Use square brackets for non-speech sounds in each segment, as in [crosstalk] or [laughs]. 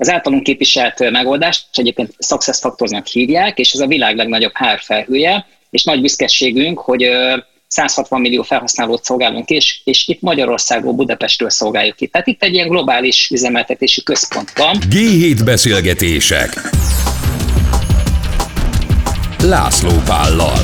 Az általunk képviselt megoldást egyébként Success Factorsnak hívják, és ez a világ legnagyobb HR felhője, és nagy büszkeségünk, hogy 160 millió felhasználót szolgálunk, és, és itt Magyarországról, Budapestről szolgáljuk ki. Tehát itt egy ilyen globális üzemeltetési központ van. G7 beszélgetések László Pállal.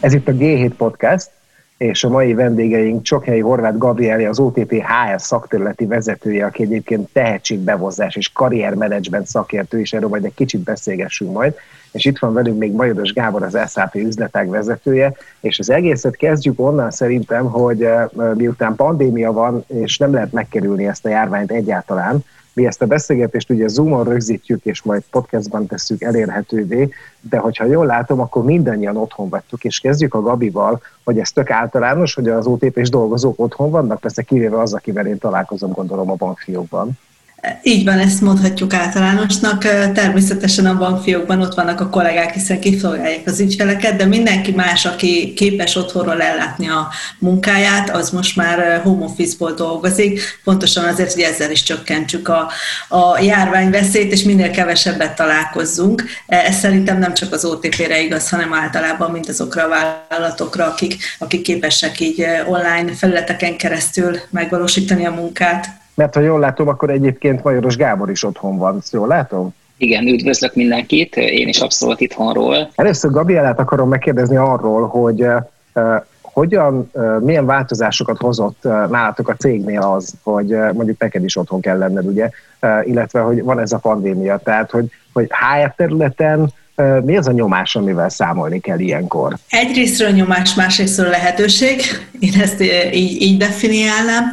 Ez itt a G7 Podcast, és a mai vendégeink Csokhelyi Horváth Gabrieli, az OTP HR szakterületi vezetője, aki egyébként tehetségbevozás és karriermenedzsment szakértő, és erről majd egy kicsit beszélgessünk majd. És itt van velünk még Majodos Gábor, az SAP üzletág vezetője, és az egészet kezdjük onnan szerintem, hogy eh, miután pandémia van, és nem lehet megkerülni ezt a járványt egyáltalán, mi ezt a beszélgetést ugye Zoomon rögzítjük, és majd podcastban tesszük elérhetővé, de hogyha jól látom, akkor mindannyian otthon vagytok, és kezdjük a Gabival, hogy ez tök általános, hogy az OTP-s dolgozók otthon vannak, persze kivéve az, akivel én találkozom, gondolom a bankfiókban. Így van, ezt mondhatjuk általánosnak. Természetesen a bankfiókban ott vannak a kollégák, hiszen kiszolgálják az ügyfeleket, de mindenki más, aki képes otthonról ellátni a munkáját, az most már home office-ból dolgozik, pontosan azért, hogy ezzel is csökkentsük a, a járványveszélyt, és minél kevesebbet találkozzunk. Ez szerintem nem csak az OTP-re igaz, hanem általában mindazokra a vállalatokra, akik, akik képesek így online felületeken keresztül megvalósítani a munkát. Mert ha jól látom, akkor egyébként Majoros Gábor is otthon van. Ezt jól látom? Igen, üdvözlök mindenkit, én is abszolút itthonról. Először Gabrielát akarom megkérdezni arról, hogy uh, hogyan, uh, milyen változásokat hozott nálatok a cégnél az, hogy mondjuk neked is otthon kell lenned, ugye, illetve hogy van ez a pandémia, tehát hogy, hogy HR területen mi az a nyomás, amivel számolni kell ilyenkor? Egyrésztről nyomás, másrésztről lehetőség. Én ezt így, így definiálnám.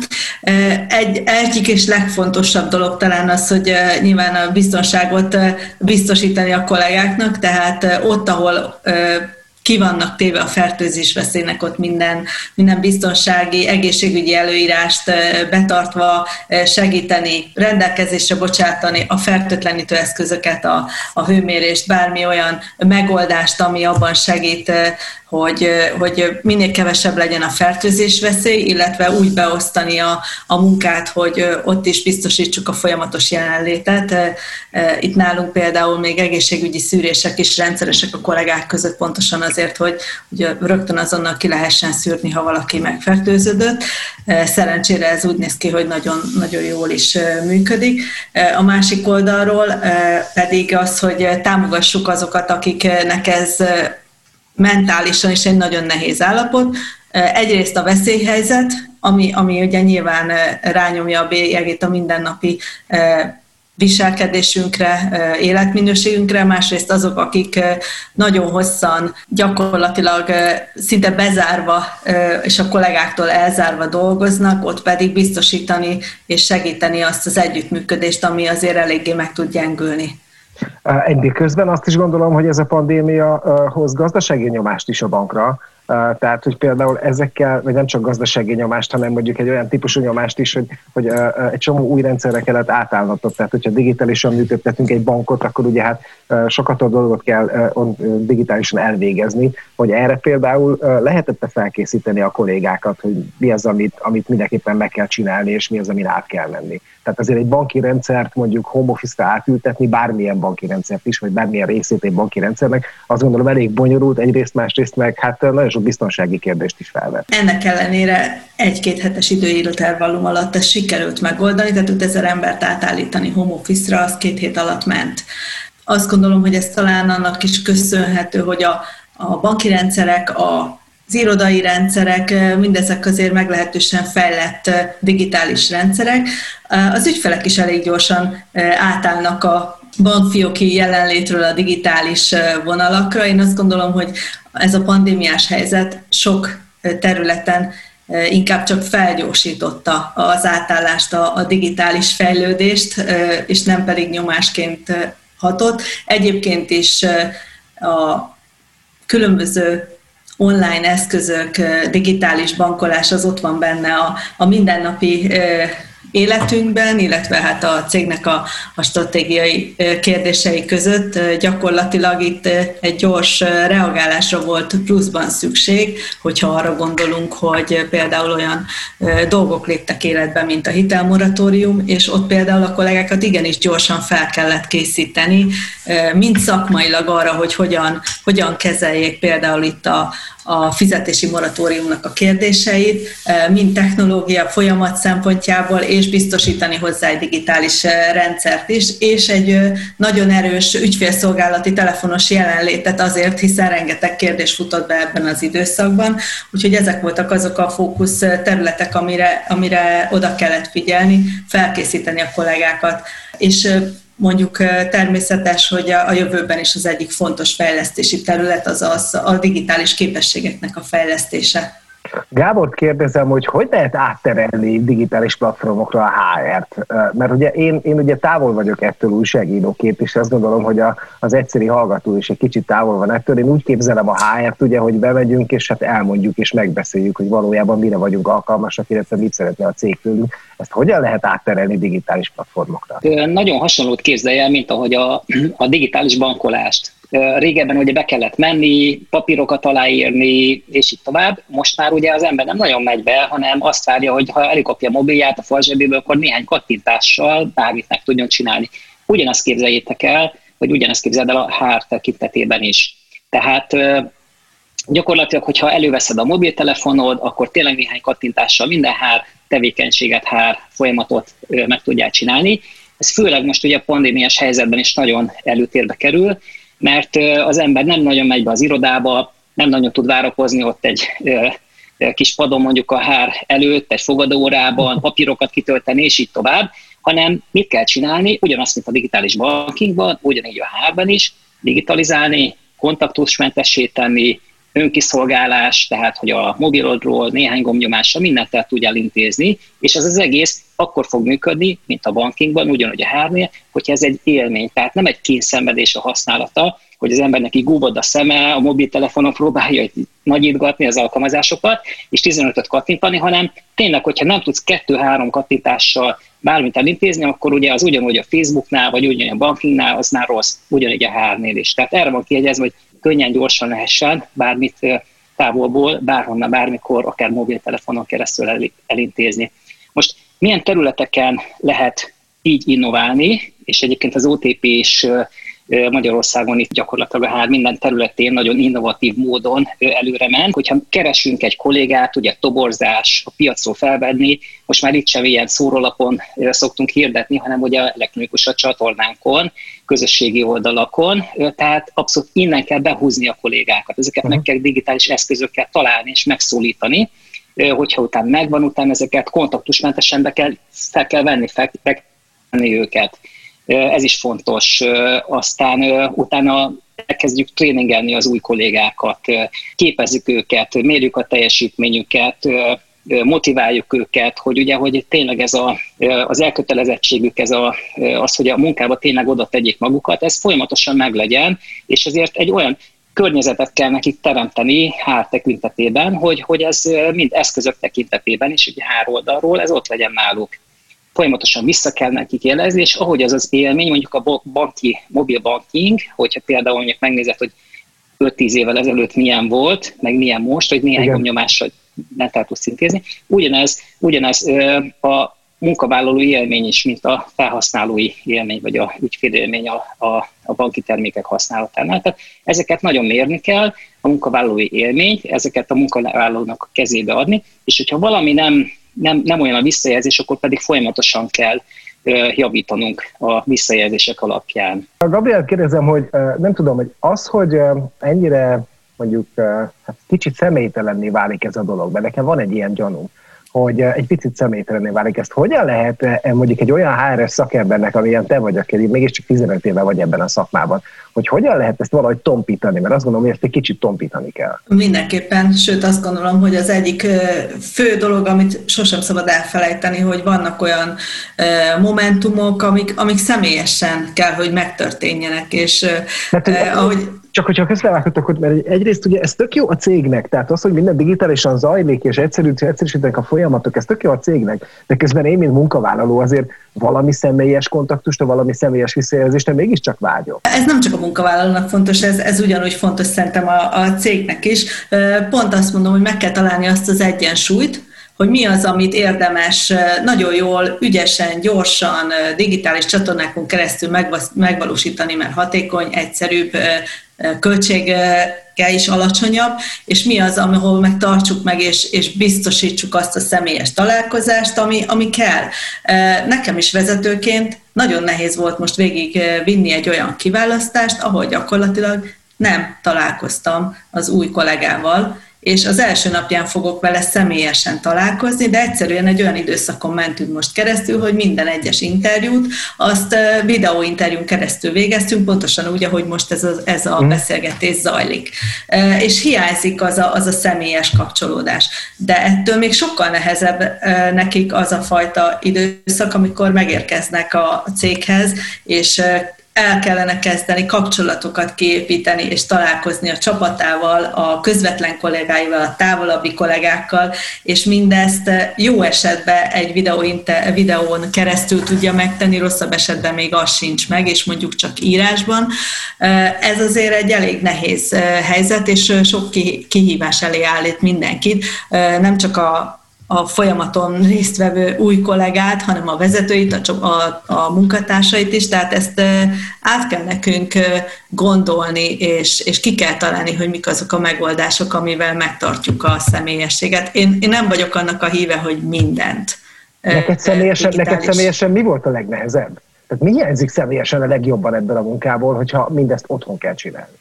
Egy, egyik és legfontosabb dolog talán az, hogy nyilván a biztonságot biztosítani a kollégáknak, tehát ott, ahol ki vannak téve a fertőzés veszélynek, ott minden, minden biztonsági, egészségügyi előírást betartva segíteni, rendelkezésre bocsátani a fertőtlenítő eszközöket, a, a hőmérést, bármi olyan megoldást, ami abban segít hogy, hogy minél kevesebb legyen a fertőzés veszély, illetve úgy beosztani a, a munkát, hogy ott is biztosítsuk a folyamatos jelenlétet. Itt nálunk például még egészségügyi szűrések is rendszeresek a kollégák között pontosan azért, hogy, hogy rögtön azonnal ki lehessen szűrni, ha valaki megfertőződött. Szerencsére ez úgy néz ki, hogy nagyon, nagyon jól is működik. A másik oldalról pedig az, hogy támogassuk azokat, akiknek ez mentálisan is egy nagyon nehéz állapot. Egyrészt a veszélyhelyzet, ami, ami ugye nyilván rányomja a bélyegét a mindennapi viselkedésünkre, életminőségünkre, másrészt azok, akik nagyon hosszan, gyakorlatilag szinte bezárva és a kollégáktól elzárva dolgoznak, ott pedig biztosítani és segíteni azt az együttműködést, ami azért eléggé meg tud gyengülni. Egyik közben azt is gondolom, hogy ez a pandémia hoz gazdasági nyomást is a bankra, tehát, hogy például ezekkel, vagy nem csak gazdasági nyomást, hanem mondjuk egy olyan típusú nyomást is, hogy, hogy egy csomó új rendszerre kellett átállnatok. Tehát, hogyha digitálisan működtetünk egy bankot, akkor ugye hát sokat a dolgot kell digitálisan elvégezni, hogy erre például lehetette felkészíteni a kollégákat, hogy mi az, amit, amit mindenképpen meg kell csinálni, és mi az, amin át kell menni. Tehát azért egy banki rendszert mondjuk home office-ra átültetni, bármilyen banki rendszert is, vagy bármilyen részét egy banki rendszernek, azt gondolom elég bonyolult, egyrészt, másrészt meg hát nagyon sok biztonsági kérdést is felvet. Ennek ellenére egy-két hetes időírótervallum alatt ezt sikerült megoldani, tehát 5000 embert átállítani home office-ra, az két hét alatt ment. Azt gondolom, hogy ez talán annak is köszönhető, hogy a, a banki rendszerek, a az irodai rendszerek, mindezek azért meglehetősen fejlett digitális rendszerek. Az ügyfelek is elég gyorsan átállnak a bankfióki jelenlétről a digitális vonalakra. Én azt gondolom, hogy ez a pandémiás helyzet sok területen inkább csak felgyorsította az átállást, a, digitális fejlődést, és nem pedig nyomásként hatott. Egyébként is a különböző online eszközök, digitális bankolás az ott van benne a, a mindennapi életünkben, illetve hát a cégnek a, a stratégiai kérdései között gyakorlatilag itt egy gyors reagálásra volt pluszban szükség, hogyha arra gondolunk, hogy például olyan dolgok léptek életbe, mint a hitelmoratórium, és ott például a kollégákat igenis gyorsan fel kellett készíteni, mind szakmailag arra, hogy hogyan, hogyan kezeljék például itt a, a fizetési moratóriumnak a kérdéseit, mind technológia folyamat szempontjából, és biztosítani hozzá egy digitális rendszert is, és egy nagyon erős ügyfélszolgálati telefonos jelenlétet azért, hiszen rengeteg kérdés futott be ebben az időszakban, úgyhogy ezek voltak azok a fókusz területek, amire, amire oda kellett figyelni, felkészíteni a kollégákat. És mondjuk természetes, hogy a jövőben is az egyik fontos fejlesztési terület az, az a digitális képességeknek a fejlesztése. Gábort kérdezem, hogy hogy lehet átterelni digitális platformokra a HR-t? Mert ugye én, én ugye távol vagyok ettől újságíróként, és azt gondolom, hogy a, az egyszerű hallgató is egy kicsit távol van ettől. Én úgy képzelem a HR-t, ugye, hogy bemegyünk, és hát elmondjuk, és megbeszéljük, hogy valójában mire vagyunk alkalmasak, illetve mit szeretne a cég tőlünk. Ezt hogyan lehet átterelni digitális platformokra? Nagyon hasonlót képzelje el, mint ahogy a, a digitális bankolást Régebben ugye be kellett menni, papírokat aláírni, és így tovább. Most már ugye az ember nem nagyon megy be, hanem azt várja, hogy ha elikopja a mobilját a falzsebéből, akkor néhány kattintással bármit meg tudjon csinálni. Ugyanezt képzeljétek el, vagy ugyanezt képzeld el a HR tekintetében is. Tehát gyakorlatilag, hogyha előveszed a mobiltelefonod, akkor tényleg néhány kattintással minden HR tevékenységet, HR folyamatot meg tudják csinálni. Ez főleg most ugye a pandémiás helyzetben is nagyon előtérbe kerül, mert az ember nem nagyon megy be az irodába, nem nagyon tud várakozni ott egy kis padon mondjuk a hár előtt, egy fogadórában, papírokat kitölteni, és így tovább, hanem mit kell csinálni, ugyanazt, mint a digitális bankingban, ugyanígy a hárban is, digitalizálni, kontaktusmentessé tenni, önkiszolgálás, tehát hogy a mobilodról néhány gombnyomással mindent el tudjál intézni, és ez az egész akkor fog működni, mint a bankingban, ugyanúgy a hárnél, hogyha ez egy élmény, tehát nem egy kényszenvedés a használata, hogy az embernek így gúbod a szeme, a mobiltelefonon próbálja nagyítgatni az alkalmazásokat, és 15-öt kattintani, hanem tényleg, hogyha nem tudsz kettő-három kattintással bármit elintézni, akkor ugye az ugyanúgy a Facebooknál, vagy ugyanúgy a bankingnál, az már rossz, ugyanígy a hárnél is. Tehát erre van kiegyezve, hogy könnyen, gyorsan lehessen bármit távolból, bárhonnan, bármikor, akár mobiltelefonon keresztül elintézni. Most milyen területeken lehet így innoválni, és egyébként az OTP is Magyarországon itt gyakorlatilag a hár minden területén nagyon innovatív módon előre ment. Hogyha keresünk egy kollégát, ugye toborzás, a piacról felvenni, most már itt sem ilyen szórólapon szoktunk hirdetni, hanem ugye elektronikus a csatornánkon, közösségi oldalakon, tehát abszolút innen kell behúzni a kollégákat. Ezeket uh-huh. meg kell digitális eszközökkel találni és megszólítani, hogyha utána megvan, utána ezeket kontaktusmentesen be kell, fel kell venni, fel kell venni őket ez is fontos. Aztán utána elkezdjük tréningelni az új kollégákat, képezzük őket, mérjük a teljesítményüket, motiváljuk őket, hogy ugye, hogy tényleg ez a, az elkötelezettségük, ez a, az, hogy a munkába tényleg oda tegyék magukat, ez folyamatosan meglegyen, és ezért egy olyan környezetet kell nekik teremteni hár tekintetében, hogy, hogy ez mind eszközök tekintetében is, ugye hár oldalról, ez ott legyen náluk folyamatosan vissza kell nekik jelezni, és ahogy az az élmény, mondjuk a banki, mobil banking, hogyha például mondjuk megnézed, hogy 5-10 évvel ezelőtt milyen volt, meg milyen most, hogy néhány gomnyomással net el tudsz intézni. Ugyanez, ugyanez a munkavállaló élmény is, mint a felhasználói élmény, vagy a ügyfélélmény a, a, a banki termékek használatánál. Tehát ezeket nagyon mérni kell, a munkavállalói élményt, ezeket a munkavállalónak a kezébe adni, és hogyha valami nem nem, nem olyan a visszajelzés, akkor pedig folyamatosan kell javítanunk a visszajelzések alapján. Gabriel, kérdezem, hogy nem tudom, hogy az, hogy ennyire mondjuk hát kicsit személytelenné válik ez a dolog, mert nekem van egy ilyen gyanú, hogy egy picit személytelenné válik. Ezt hogyan lehet mondjuk egy olyan HRS szakembernek, amilyen te vagy, aki mégiscsak 15 éve vagy ebben a szakmában, hogy hogyan lehet ezt valahogy tompítani, mert azt gondolom, hogy ezt egy kicsit tompítani kell. Mindenképpen, sőt azt gondolom, hogy az egyik fő dolog, amit sosem szabad elfelejteni, hogy vannak olyan momentumok, amik, amik személyesen kell, hogy megtörténjenek, és Mert, ahogy Csak hogyha közbevághatok, hogy mert egyrészt ugye ez tök jó a cégnek, tehát az, hogy minden digitálisan zajlik, és egyszerű, egyszerűsítenek a folyamatok, ez tök jó a cégnek, de közben én, mint munkavállaló azért valami személyes kontaktust, valami személyes visszajelzést, mégiscsak vágyok. Ez nem csak a munkavállalónak fontos, ez, ez ugyanúgy fontos szerintem a, a cégnek is. Pont azt mondom, hogy meg kell találni azt az egyensúlyt, hogy mi az, amit érdemes nagyon jól, ügyesen, gyorsan, digitális csatornákon keresztül megvalósítani, mert hatékony, egyszerűbb, költsége is alacsonyabb, és mi az, ahol meg tartsuk meg, és, és biztosítsuk azt a személyes találkozást, ami, ami kell. Nekem is vezetőként nagyon nehéz volt most végig vinni egy olyan kiválasztást, ahol gyakorlatilag nem találkoztam az új kollégával, és az első napján fogok vele személyesen találkozni, de egyszerűen egy olyan időszakon mentünk most keresztül, hogy minden egyes interjút, azt videóinterjún keresztül végeztünk, pontosan úgy, ahogy most ez a, ez a mhm. beszélgetés zajlik. És hiányzik az a, az a személyes kapcsolódás. De ettől még sokkal nehezebb nekik az a fajta időszak, amikor megérkeznek a céghez, és el kellene kezdeni kapcsolatokat kiépíteni és találkozni a csapatával, a közvetlen kollégáival, a távolabbi kollégákkal, és mindezt jó esetben egy videó, videón keresztül tudja megtenni, rosszabb esetben még az sincs meg, és mondjuk csak írásban. Ez azért egy elég nehéz helyzet, és sok kihívás elé állít mindenkit, nem csak a a folyamaton résztvevő új kollégát, hanem a vezetőit, a, a, a munkatársait is, tehát ezt át kell nekünk gondolni, és, és ki kell találni, hogy mik azok a megoldások, amivel megtartjuk a személyességet. Én, én nem vagyok annak a híve, hogy mindent. Neked személyesen, neked személyesen mi volt a legnehezebb? Tehát mi hiányzik személyesen a legjobban ebből a munkából, hogyha mindezt otthon kell csinálni?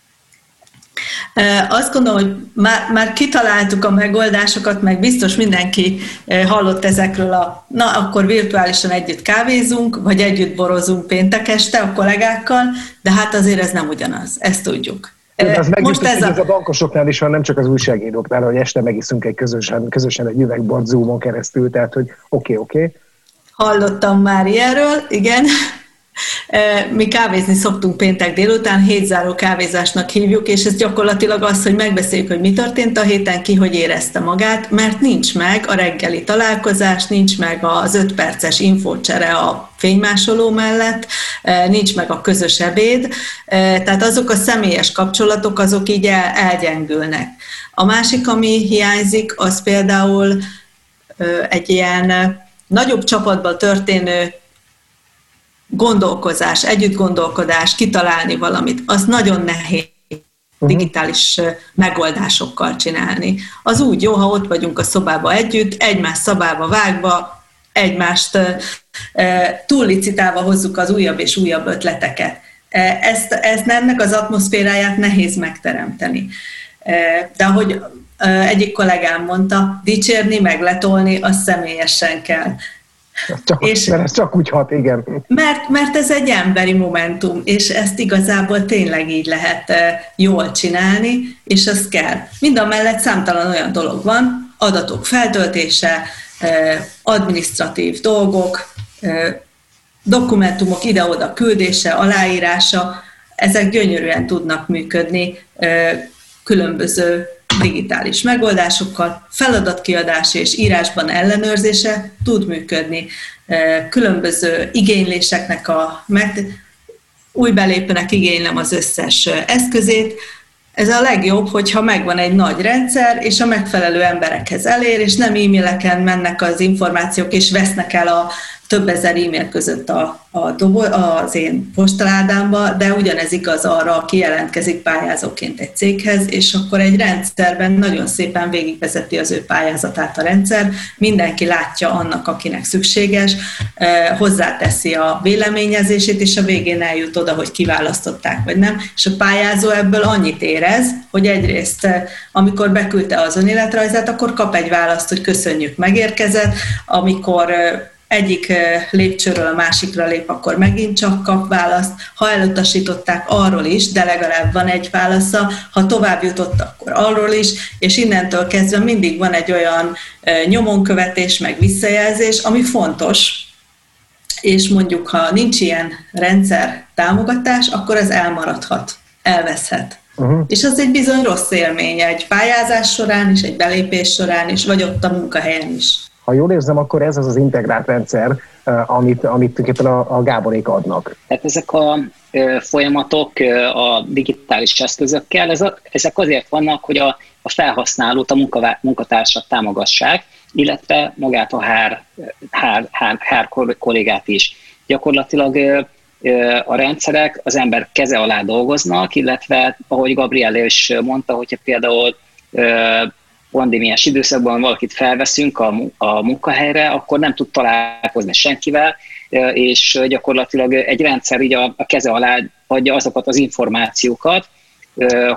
Azt gondolom, hogy már, már kitaláltuk a megoldásokat, meg biztos mindenki hallott ezekről a, na akkor virtuálisan együtt kávézunk, vagy együtt borozunk péntek este a kollégákkal, de hát azért ez nem ugyanaz, ezt tudjuk. Az Most ez a... ez a bankosoknál is van, nem csak az újságíróknál, hogy este megiszunk egy közösen, közösen egy üvegbort Zoomon keresztül, tehát hogy oké, okay, oké. Okay. Hallottam már ilyenről, igen. Mi kávézni szoktunk péntek délután, hétzáró kávézásnak hívjuk, és ez gyakorlatilag az, hogy megbeszéljük, hogy mi történt a héten, ki hogy érezte magát, mert nincs meg a reggeli találkozás, nincs meg az öt perces infócsere a fénymásoló mellett, nincs meg a közös ebéd, tehát azok a személyes kapcsolatok, azok így elgyengülnek. A másik, ami hiányzik, az például egy ilyen nagyobb csapatban történő gondolkozás, együtt gondolkodás, kitalálni valamit, az nagyon nehéz mhm. digitális megoldásokkal csinálni. Az úgy jó, ha ott vagyunk a szobába együtt, egymás szabába vágva, egymást túllicitálva hozzuk az újabb és újabb ötleteket. Ezt, ezt ennek az atmoszféráját nehéz megteremteni. De ahogy egyik kollégám mondta, dicsérni, megletolni, az személyesen kell. Csak, és, mert ez csak úgy hat, igen. Mert, mert ez egy emberi momentum, és ezt igazából tényleg így lehet jól csinálni, és az kell. Mind a mellett számtalan olyan dolog van, adatok feltöltése, administratív dolgok, dokumentumok ide-oda küldése, aláírása, ezek gyönyörűen tudnak működni különböző digitális megoldásokkal, feladatkiadás és írásban ellenőrzése tud működni. Különböző igényléseknek a meg, új belépőnek igénylem az összes eszközét. Ez a legjobb, hogyha megvan egy nagy rendszer, és a megfelelő emberekhez elér, és nem e-maileken mennek az információk, és vesznek el a több ezer e-mail között a, a dobo, az én postaládámba, de ugyanez igaz arra, aki jelentkezik pályázóként egy céghez, és akkor egy rendszerben nagyon szépen végigvezeti az ő pályázatát a rendszer, mindenki látja annak, akinek szükséges, hozzáteszi a véleményezését, és a végén eljut oda, hogy kiválasztották vagy nem, és a pályázó ebből annyit érez, hogy egyrészt, amikor beküldte az önéletrajzát, akkor kap egy választ, hogy köszönjük, megérkezett, amikor egyik lépcsőről a másikra lép, akkor megint csak kap választ. Ha elutasították, arról is, de legalább van egy válasza. Ha tovább jutott, akkor arról is, és innentől kezdve mindig van egy olyan nyomonkövetés, meg visszajelzés, ami fontos, és mondjuk, ha nincs ilyen rendszer támogatás, akkor ez elmaradhat, elveszhet. Uh-huh. És az egy bizony rossz élmény egy pályázás során is, egy belépés során is, vagy ott a munkahelyen is. Ha jól érzem, akkor ez az az integrált rendszer, amit, amit tulajdonképpen a, a Gáborék adnak. Tehát ezek a folyamatok a digitális eszközökkel, ez a, ezek azért vannak, hogy a, a felhasználót, a munkavá, munkatársat támogassák, illetve magát a hár, hár, hár, hár kollégát is. Gyakorlatilag a rendszerek az ember keze alá dolgoznak, illetve ahogy Gabriele is mondta, hogyha például pandémiás időszakban valakit felveszünk a, a munkahelyre, akkor nem tud találkozni senkivel, és gyakorlatilag egy rendszer így a, a keze alá adja azokat az információkat,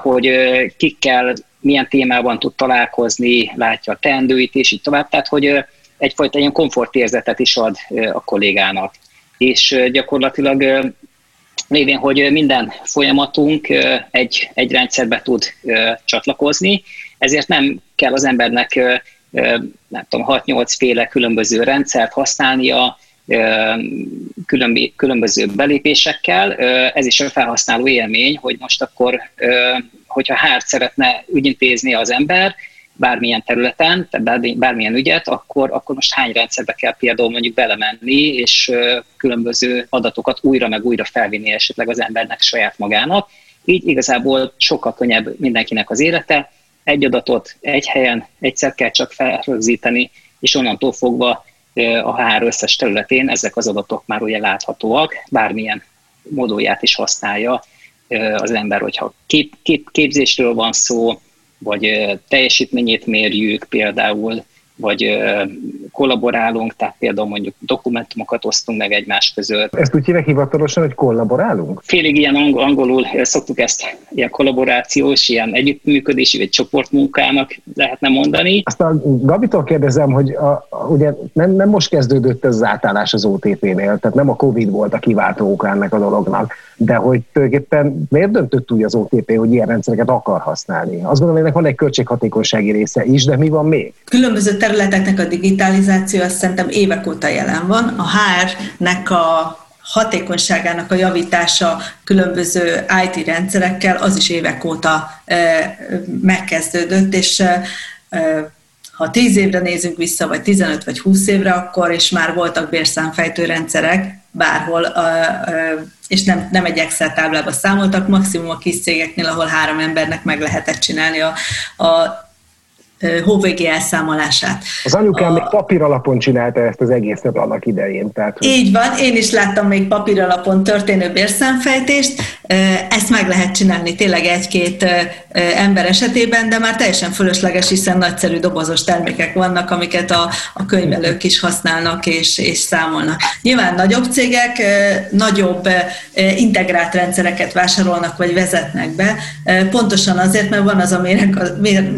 hogy kikkel, milyen témában tud találkozni, látja a teendőit, és így tovább. Tehát, hogy egyfajta ilyen komfortérzetet is ad a kollégának. És gyakorlatilag lévén, hogy minden folyamatunk egy, egy rendszerbe tud csatlakozni, ezért nem kell az embernek nem tudom, 6-8 féle különböző rendszert használnia, különböző belépésekkel. Ez is a felhasználó élmény, hogy most akkor, hogyha hárt szeretne ügyintézni az ember, bármilyen területen, bármilyen ügyet, akkor, akkor most hány rendszerbe kell például mondjuk belemenni, és különböző adatokat újra meg újra felvinni esetleg az embernek saját magának. Így igazából sokkal könnyebb mindenkinek az élete, egy adatot egy helyen egyszer kell csak felrögzíteni, és onnantól fogva a HR összes területén ezek az adatok már ugye láthatóak, bármilyen modóját is használja az ember, hogyha kép, kép, képzésről van szó, vagy teljesítményét mérjük például, vagy kollaborálunk, tehát például mondjuk dokumentumokat osztunk meg egymás között. Ezt úgy hívják hivatalosan, hogy kollaborálunk? Félig ilyen angolul szoktuk ezt ilyen kollaborációs, ilyen együttműködési vagy csoportmunkának lehetne mondani. Aztán Gabitól kérdezem, hogy a, a, ugye nem, nem most kezdődött ez az átállás az OTP-nél, tehát nem a Covid volt a kiváltó oka ennek a dolognak, de hogy tulajdonképpen miért döntött úgy az OTP, hogy ilyen rendszereket akar használni? Azt gondolom, hogy ennek van egy költséghatékonysági része is, de mi van még? Különböző területeknek a digitalizáció azt szerintem évek óta jelen van. A HR-nek a hatékonyságának a javítása különböző IT rendszerekkel az is évek óta megkezdődött, és ha 10 évre nézünk vissza, vagy 15 vagy 20 évre, akkor és már voltak bérszámfejtő rendszerek bárhol, és nem, nem egy Excel táblába számoltak, maximum a kis cégeknél, ahol három embernek meg lehetett csinálni a, a hóvégi elszámolását. Az anyukám a... még papír alapon csinálta ezt az egészet annak idején. Tehát, hogy... Így van, én is láttam még papír alapon történő bérszámfejtést, ezt meg lehet csinálni tényleg egy-két ember esetében, de már teljesen fölösleges, hiszen nagyszerű dobozos termékek vannak, amiket a, a könyvelők is használnak és, és számolnak. Nyilván nagyobb cégek nagyobb integrált rendszereket vásárolnak vagy vezetnek be, pontosan azért, mert van az a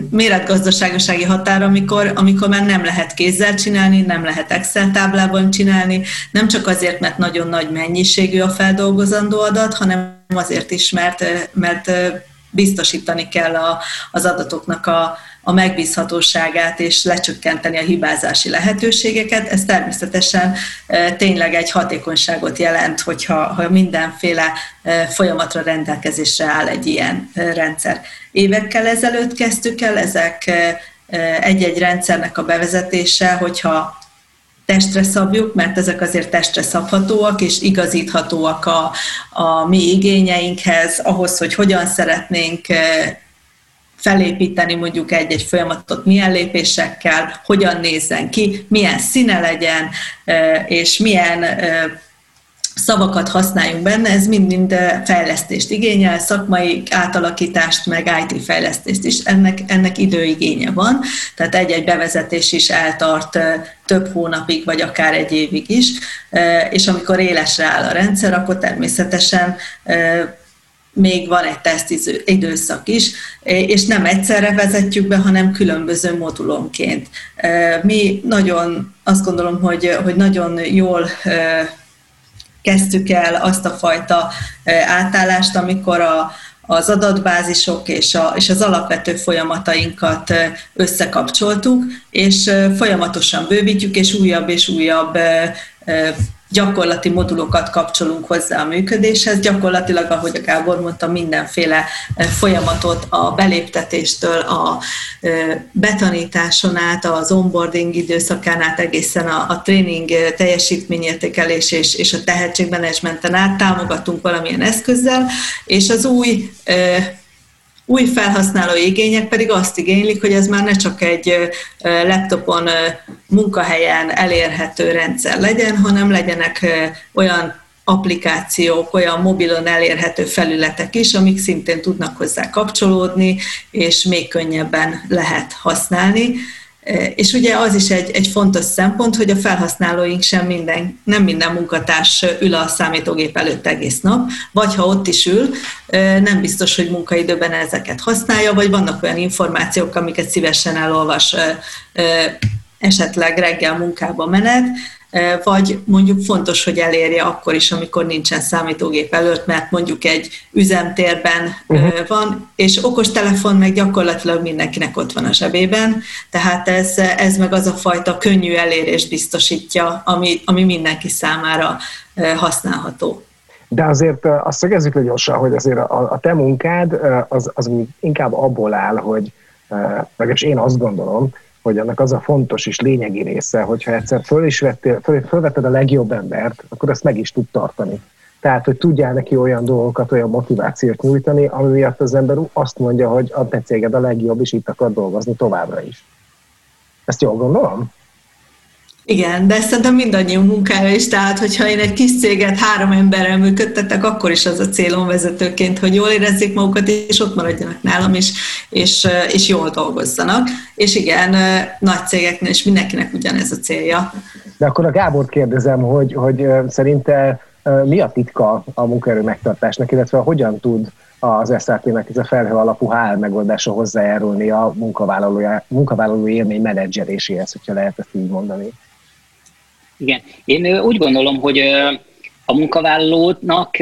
méretgazdaságosági határ, amikor, amikor már nem lehet kézzel csinálni, nem lehet Excel táblában csinálni, nem csak azért, mert nagyon nagy mennyiségű a feldolgozandó adat, hanem azért is, mert, mert biztosítani kell a, az adatoknak a, a megbízhatóságát és lecsökkenteni a hibázási lehetőségeket. Ez természetesen tényleg egy hatékonyságot jelent, hogyha ha mindenféle folyamatra rendelkezésre áll egy ilyen rendszer. Évekkel ezelőtt kezdtük el ezek egy-egy rendszernek a bevezetése, hogyha testre szabjuk, mert ezek azért testre szabhatóak, és igazíthatóak a, a mi igényeinkhez, ahhoz, hogy hogyan szeretnénk eh, felépíteni mondjuk egy-egy folyamatot, milyen lépésekkel, hogyan nézzen ki, milyen színe legyen, eh, és milyen eh, szavakat használjunk benne, ez mind-mind fejlesztést igényel, szakmai átalakítást, meg IT fejlesztést is. Ennek, ennek időigénye van, tehát egy-egy bevezetés is eltart több hónapig, vagy akár egy évig is, és amikor élesre áll a rendszer, akkor természetesen még van egy teszt időszak is, és nem egyszerre vezetjük be, hanem különböző modulonként. Mi nagyon, azt gondolom, hogy, hogy nagyon jól kezdtük el azt a fajta átállást, amikor a, az adatbázisok és, a, és az alapvető folyamatainkat összekapcsoltuk, és folyamatosan bővítjük, és újabb és újabb gyakorlati modulokat kapcsolunk hozzá a működéshez. Gyakorlatilag, ahogy a Gábor mondta, mindenféle folyamatot a beléptetéstől, a betanításon át, az onboarding időszakán át egészen a, a tréning teljesítményértékelés és, és a tehetségmenedzsmenten át támogatunk valamilyen eszközzel, és az új új felhasználó igények pedig azt igénylik, hogy ez már ne csak egy laptopon, munkahelyen elérhető rendszer legyen, hanem legyenek olyan applikációk, olyan mobilon elérhető felületek is, amik szintén tudnak hozzá kapcsolódni, és még könnyebben lehet használni. És ugye az is egy, egy fontos szempont, hogy a felhasználóink sem minden, nem minden munkatárs ül a számítógép előtt egész nap, vagy ha ott is ül, nem biztos, hogy munkaidőben ezeket használja, vagy vannak olyan információk, amiket szívesen elolvas esetleg reggel munkába menet, vagy mondjuk fontos, hogy elérje akkor is, amikor nincsen számítógép előtt, mert mondjuk egy üzemtérben uh-huh. van, és okostelefon meg gyakorlatilag mindenkinek ott van a zsebében, tehát ez, ez meg az a fajta könnyű elérés biztosítja, ami, ami mindenki számára használható. De azért azt szögezzük le gyorsan, hogy azért a, a te munkád az, az inkább abból áll, hogy legalábbis én azt gondolom, hogy annak az a fontos és lényegi része, hogyha egyszer föl is vettél, föl, fölvetted a legjobb embert, akkor azt meg is tud tartani. Tehát, hogy tudjál neki olyan dolgokat, olyan motivációt nyújtani, ami miatt az ember azt mondja, hogy a te céged a legjobb, és itt akar dolgozni továbbra is. Ezt jól gondolom? Igen, de szerintem mindannyiunk munkája is, tehát hogyha én egy kis céget három emberrel működtetek, akkor is az a célom vezetőként, hogy jól érezzék magukat, és ott maradjanak nálam is, és, és jól dolgozzanak. És igen, nagy cégeknél is mindenkinek ugyanez a célja. De akkor a Gábort kérdezem, hogy, hogy szerinte mi a titka a munkaerő megtartásnak, illetve hogyan tud az SAP-nek ez a felhő alapú HR megoldása hozzájárulni a munkavállaló élmény menedzseréséhez, hogyha lehet ezt így mondani? Igen. Én úgy gondolom, hogy a munkavállalónak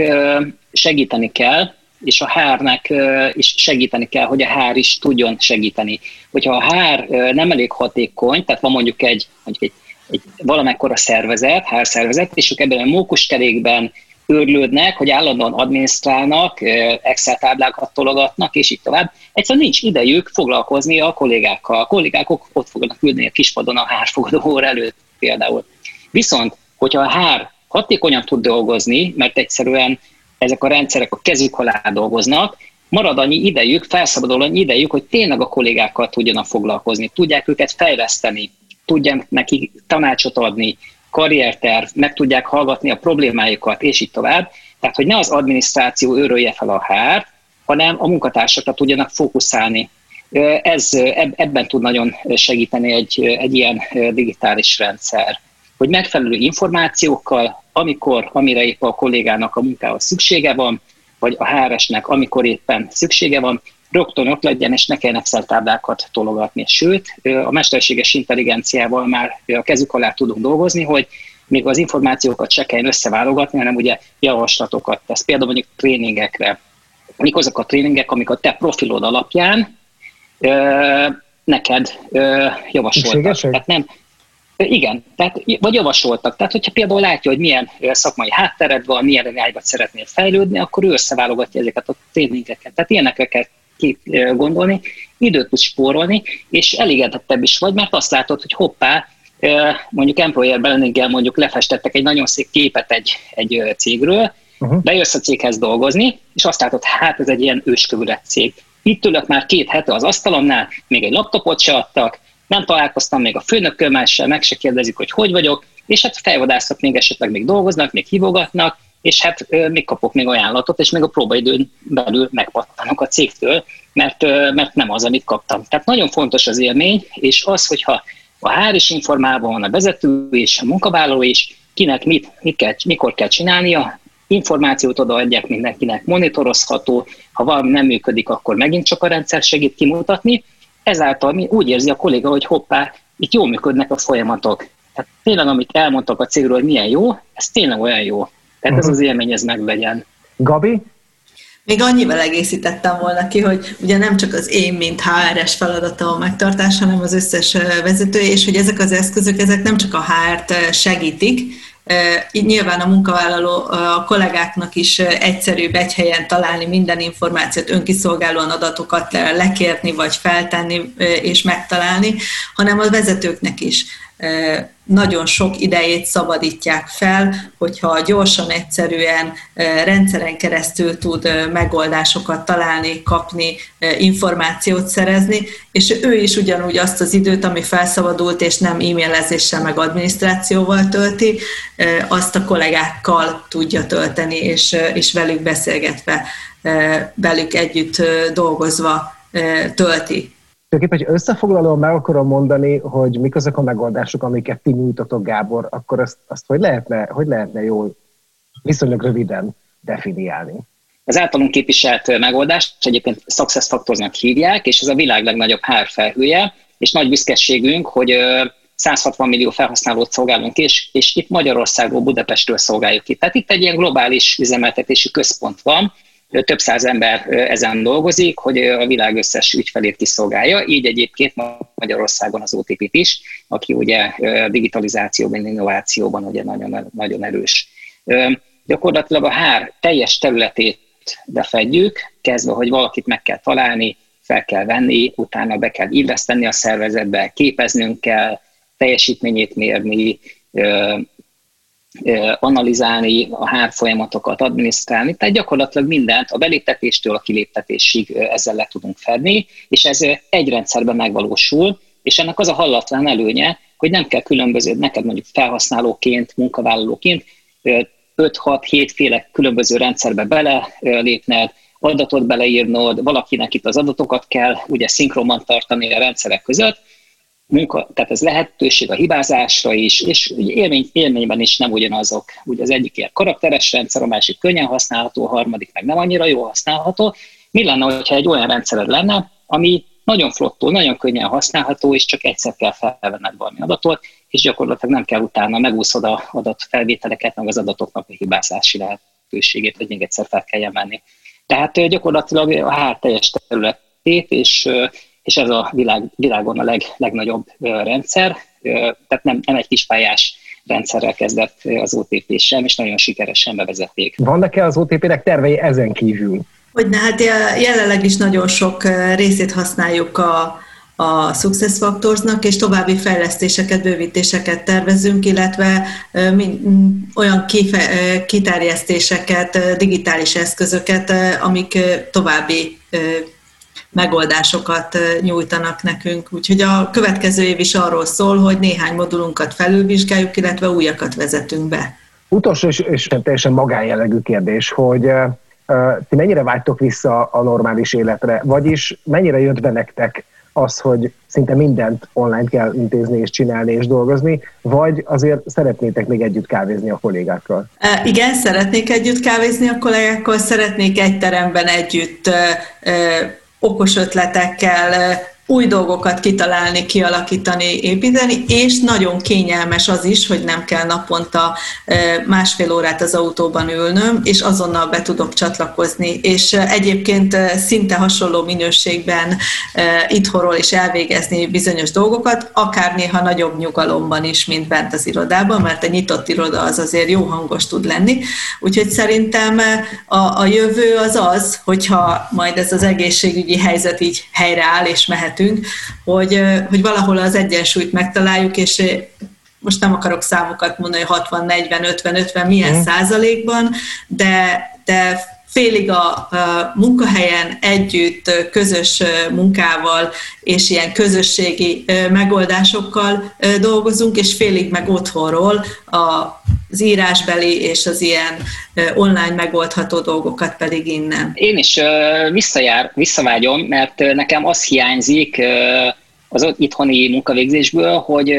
segíteni kell, és a HR-nek is segíteni kell, hogy a HR is tudjon segíteni. Hogyha a HR nem elég hatékony, tehát van mondjuk egy, mondjuk egy, egy valamekkora szervezet, HR szervezet, és ők ebben a mókuskerékben őrlődnek, hogy állandóan adminisztrálnak, Excel táblákat tologatnak, és így tovább. Egyszerűen nincs idejük foglalkozni a kollégákkal. A kollégák ott fognak ülni a kispadon a hárfogadó óra előtt például. Viszont, hogyha a hár hatékonyan tud dolgozni, mert egyszerűen ezek a rendszerek a kezük alá dolgoznak, marad annyi idejük, felszabadul annyi idejük, hogy tényleg a kollégákkal tudjanak foglalkozni, tudják őket fejleszteni, tudják neki tanácsot adni, karrierterv, meg tudják hallgatni a problémájukat, és így tovább. Tehát, hogy ne az adminisztráció őrölje fel a hárt, hanem a munkatársakra tudjanak fókuszálni. Ez, ebben tud nagyon segíteni egy, egy ilyen digitális rendszer hogy megfelelő információkkal, amikor, amire épp a kollégának a munkához szüksége van, vagy a HR-esnek, amikor éppen szüksége van, rögtön ott legyen, és ne kelljen Excel táblákat tologatni. Sőt, a mesterséges intelligenciával már a kezük alá tudunk dolgozni, hogy még az információkat se kelljen összeválogatni, hanem ugye javaslatokat tesz. Például mondjuk tréningekre. Mik azok a tréningek, amik a te profilod alapján ö, neked ö, javasoltak. Tehát nem, igen, tehát, vagy javasoltak. Tehát, hogyha például látja, hogy milyen szakmai háttered van, milyen irányba szeretnél fejlődni, akkor ő összeválogatja ezeket a tréningeket. Tehát ilyenekre kell gondolni, időt tudsz spórolni, és elégedettebb is vagy, mert azt látod, hogy hoppá, mondjuk employer brandinggel mondjuk lefestettek egy nagyon szép képet egy, egy cégről, uh-huh. bejössz a céghez dolgozni, és azt látod, hát ez egy ilyen őskövület cég. Itt ülök már két hete az asztalomnál, még egy laptopot se adtak, nem találkoztam még a főnökkel, se, meg se kérdezik, hogy hogy vagyok, és hát fejvadászok még esetleg még dolgoznak, még hívogatnak, és hát még kapok még ajánlatot, és még a próbaidőn belül megpattanok a cégtől, mert, mert nem az, amit kaptam. Tehát nagyon fontos az élmény, és az, hogyha a HR is informálva van, a vezető és a munkavállaló is, kinek mit, mit kell, mikor kell csinálnia, információt odaadják mindenkinek, monitorozható, ha valami nem működik, akkor megint csak a rendszer segít kimutatni, ezáltal mi úgy érzi a kolléga, hogy hoppá, itt jól működnek a folyamatok. Tehát tényleg, amit elmondtak a cégről, hogy milyen jó, ez tényleg olyan jó. Tehát uh-huh. ez mhm. az élmény, ez meglegyen. Gabi? Még annyival egészítettem volna ki, hogy ugye nem csak az én, mint HR-es feladata a megtartás, hanem az összes vezető, és hogy ezek az eszközök, ezek nem csak a HR-t segítik, Nyilván a munkavállaló a kollégáknak is egyszerűbb egy helyen találni minden információt, önkiszolgálóan adatokat lekérni, vagy feltenni és megtalálni, hanem a vezetőknek is nagyon sok idejét szabadítják fel, hogyha gyorsan, egyszerűen, rendszeren keresztül tud megoldásokat találni, kapni, információt szerezni, és ő is ugyanúgy azt az időt, ami felszabadult, és nem e-mailezéssel, meg adminisztrációval tölti, azt a kollégákkal tudja tölteni, és, és velük beszélgetve, velük együtt dolgozva tölti Tulajdonképpen, hogy összefoglalóan meg akarom mondani, hogy mik azok a megoldások, amiket ti nyújtotok, Gábor, akkor azt, azt hogy, lehetne, hogy lehetne jól, viszonylag röviden definiálni? Az általunk képviselt megoldást egyébként Success Factorsnak hívják, és ez a világ legnagyobb HR felhője, és nagy büszkeségünk, hogy 160 millió felhasználót szolgálunk, és, és itt Magyarországról, Budapestről szolgáljuk ki. Tehát itt egy ilyen globális üzemeltetési központ van, több száz ember ezen dolgozik, hogy a világ összes ügyfelét kiszolgálja, így egyébként Magyarországon az OTP-t is, aki ugye digitalizációban, innovációban ugye nagyon, nagyon erős. Gyakorlatilag a hár teljes területét befedjük, kezdve, hogy valakit meg kell találni, fel kell venni, utána be kell illeszteni a szervezetbe, képeznünk kell, teljesítményét mérni, analizálni, a hár folyamatokat adminisztrálni, tehát gyakorlatilag mindent a beléptetéstől a kiléptetésig ezzel le tudunk fedni, és ez egy rendszerben megvalósul, és ennek az a hallatlan előnye, hogy nem kell különböző, neked mondjuk felhasználóként, munkavállalóként 5-6-7 féle különböző rendszerbe belelépned, adatot beleírnod, valakinek itt az adatokat kell ugye szinkronban tartani a rendszerek között, munka, tehát ez lehetőség a hibázásra is, és élmény, élményben is nem ugyanazok. Ugye az egyik ilyen karakteres rendszer, a másik könnyen használható, a harmadik meg nem annyira jó használható. Mi lenne, hogyha egy olyan rendszered lenne, ami nagyon flottó, nagyon könnyen használható, és csak egyszer kell felvenned valami adatot, és gyakorlatilag nem kell utána megúszod a adatfelvételeket, meg az adatoknak a hibázási lehetőségét, hogy még egyszer fel kell menni. Tehát gyakorlatilag a hát teljes területét, és és ez a világ, világon a leg, legnagyobb rendszer, tehát nem, nem egy kispályás rendszerrel kezdett az OTP sem, és nagyon sikeresen bevezették. Vannak-e az OTP-nek tervei ezen kívül? Hogy hát jelenleg is nagyon sok részét használjuk a, a Success Factorsnak, és további fejlesztéseket, bővítéseket tervezünk, illetve olyan kife, kiterjesztéseket, digitális eszközöket, amik további megoldásokat nyújtanak nekünk. Úgyhogy a következő év is arról szól, hogy néhány modulunkat felülvizsgáljuk, illetve újakat vezetünk be. Utolsó és, és teljesen magánjellegű kérdés, hogy ti mennyire vágytok vissza a normális életre, vagyis mennyire jött be nektek az, hogy szinte mindent online kell intézni és csinálni és dolgozni, vagy azért szeretnétek még együtt kávézni a kollégákkal? Igen, szeretnék együtt kávézni a kollégákkal, szeretnék egy teremben együtt okos ötletekkel új dolgokat kitalálni, kialakítani, építeni, és nagyon kényelmes az is, hogy nem kell naponta másfél órát az autóban ülnöm, és azonnal be tudok csatlakozni, és egyébként szinte hasonló minőségben itthonról is elvégezni bizonyos dolgokat, akár néha nagyobb nyugalomban is, mint bent az irodában, mert a nyitott iroda az azért jó hangos tud lenni, úgyhogy szerintem a, a jövő az az, hogyha majd ez az egészségügyi helyzet így helyreáll és mehet beszélgetünk, hogy, hogy valahol az egyensúlyt megtaláljuk, és most nem akarok számokat mondani, 60, 40, 50, 50, milyen mm. százalékban, de, de félig a, munkahelyen együtt közös munkával és ilyen közösségi megoldásokkal dolgozunk, és félig meg otthonról az írásbeli és az ilyen online megoldható dolgokat pedig innen. Én is visszajár, visszavágyom, mert nekem az hiányzik, az itthoni munkavégzésből, hogy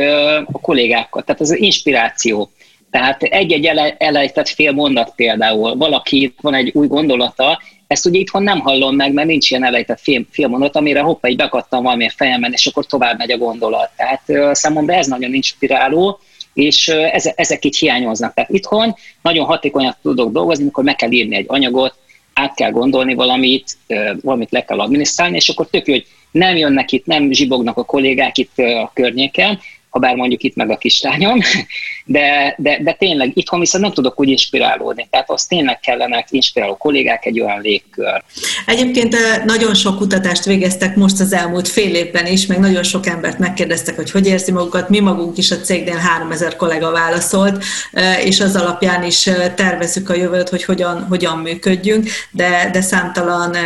a kollégákkal, tehát az inspiráció. Tehát egy-egy elejtett fél mondat például, valaki van egy új gondolata, ezt ugye itthon nem hallom meg, mert nincs ilyen elejtett fél, fél mondat, amire hoppa, így bekattam valamilyen fejemben, és akkor tovább megy a gondolat. Tehát számomra ez nagyon inspiráló, és ezek így hiányoznak. Tehát itthon nagyon hatékonyan tudok dolgozni, amikor meg kell írni egy anyagot, át kell gondolni valamit, valamit le kell adminisztrálni, és akkor tök hogy nem jönnek itt, nem zsibognak a kollégák itt a környéken, ha bár mondjuk itt meg a kislányom, [laughs] de, de, de tényleg itthon viszont nem tudok úgy inspirálódni. Tehát az tényleg kellenek inspiráló kollégák, egy olyan légkör. Egyébként nagyon sok kutatást végeztek most az elmúlt fél évben is, meg nagyon sok embert megkérdeztek, hogy hogy érzi magukat. Mi magunk is a cégnél 3000 kollega válaszolt, és az alapján is tervezzük a jövőt, hogy hogyan, hogyan működjünk, de, de számtalan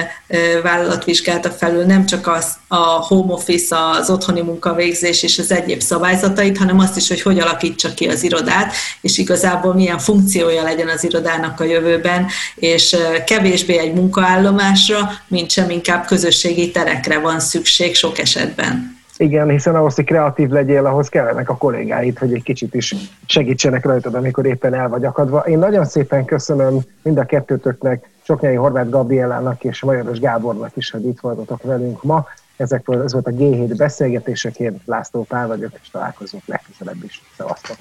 vállalat vizsgálta felül nem csak az, a home office, az otthoni munkavégzés és az egyéb szabályzatait, hanem azt is, hogy hogy alakítsa ki az irodát, és igazából milyen funkciója legyen az irodának a jövőben, és kevésbé egy munkaállomásra, mint sem inkább közösségi terekre van szükség sok esetben. Igen, hiszen ahhoz, hogy kreatív legyél, ahhoz kellenek a kollégáid, hogy egy kicsit is segítsenek rajtad, amikor éppen el vagy akadva. Én nagyon szépen köszönöm mind a kettőtöknek, Soknyai Horváth Gabrielának és Majoros Gábornak is, hogy itt voltatok velünk ma. Ezek volt, ez volt a G7 beszélgetéseként. László Pál vagyok, és találkozunk legközelebb is. Szevasztok!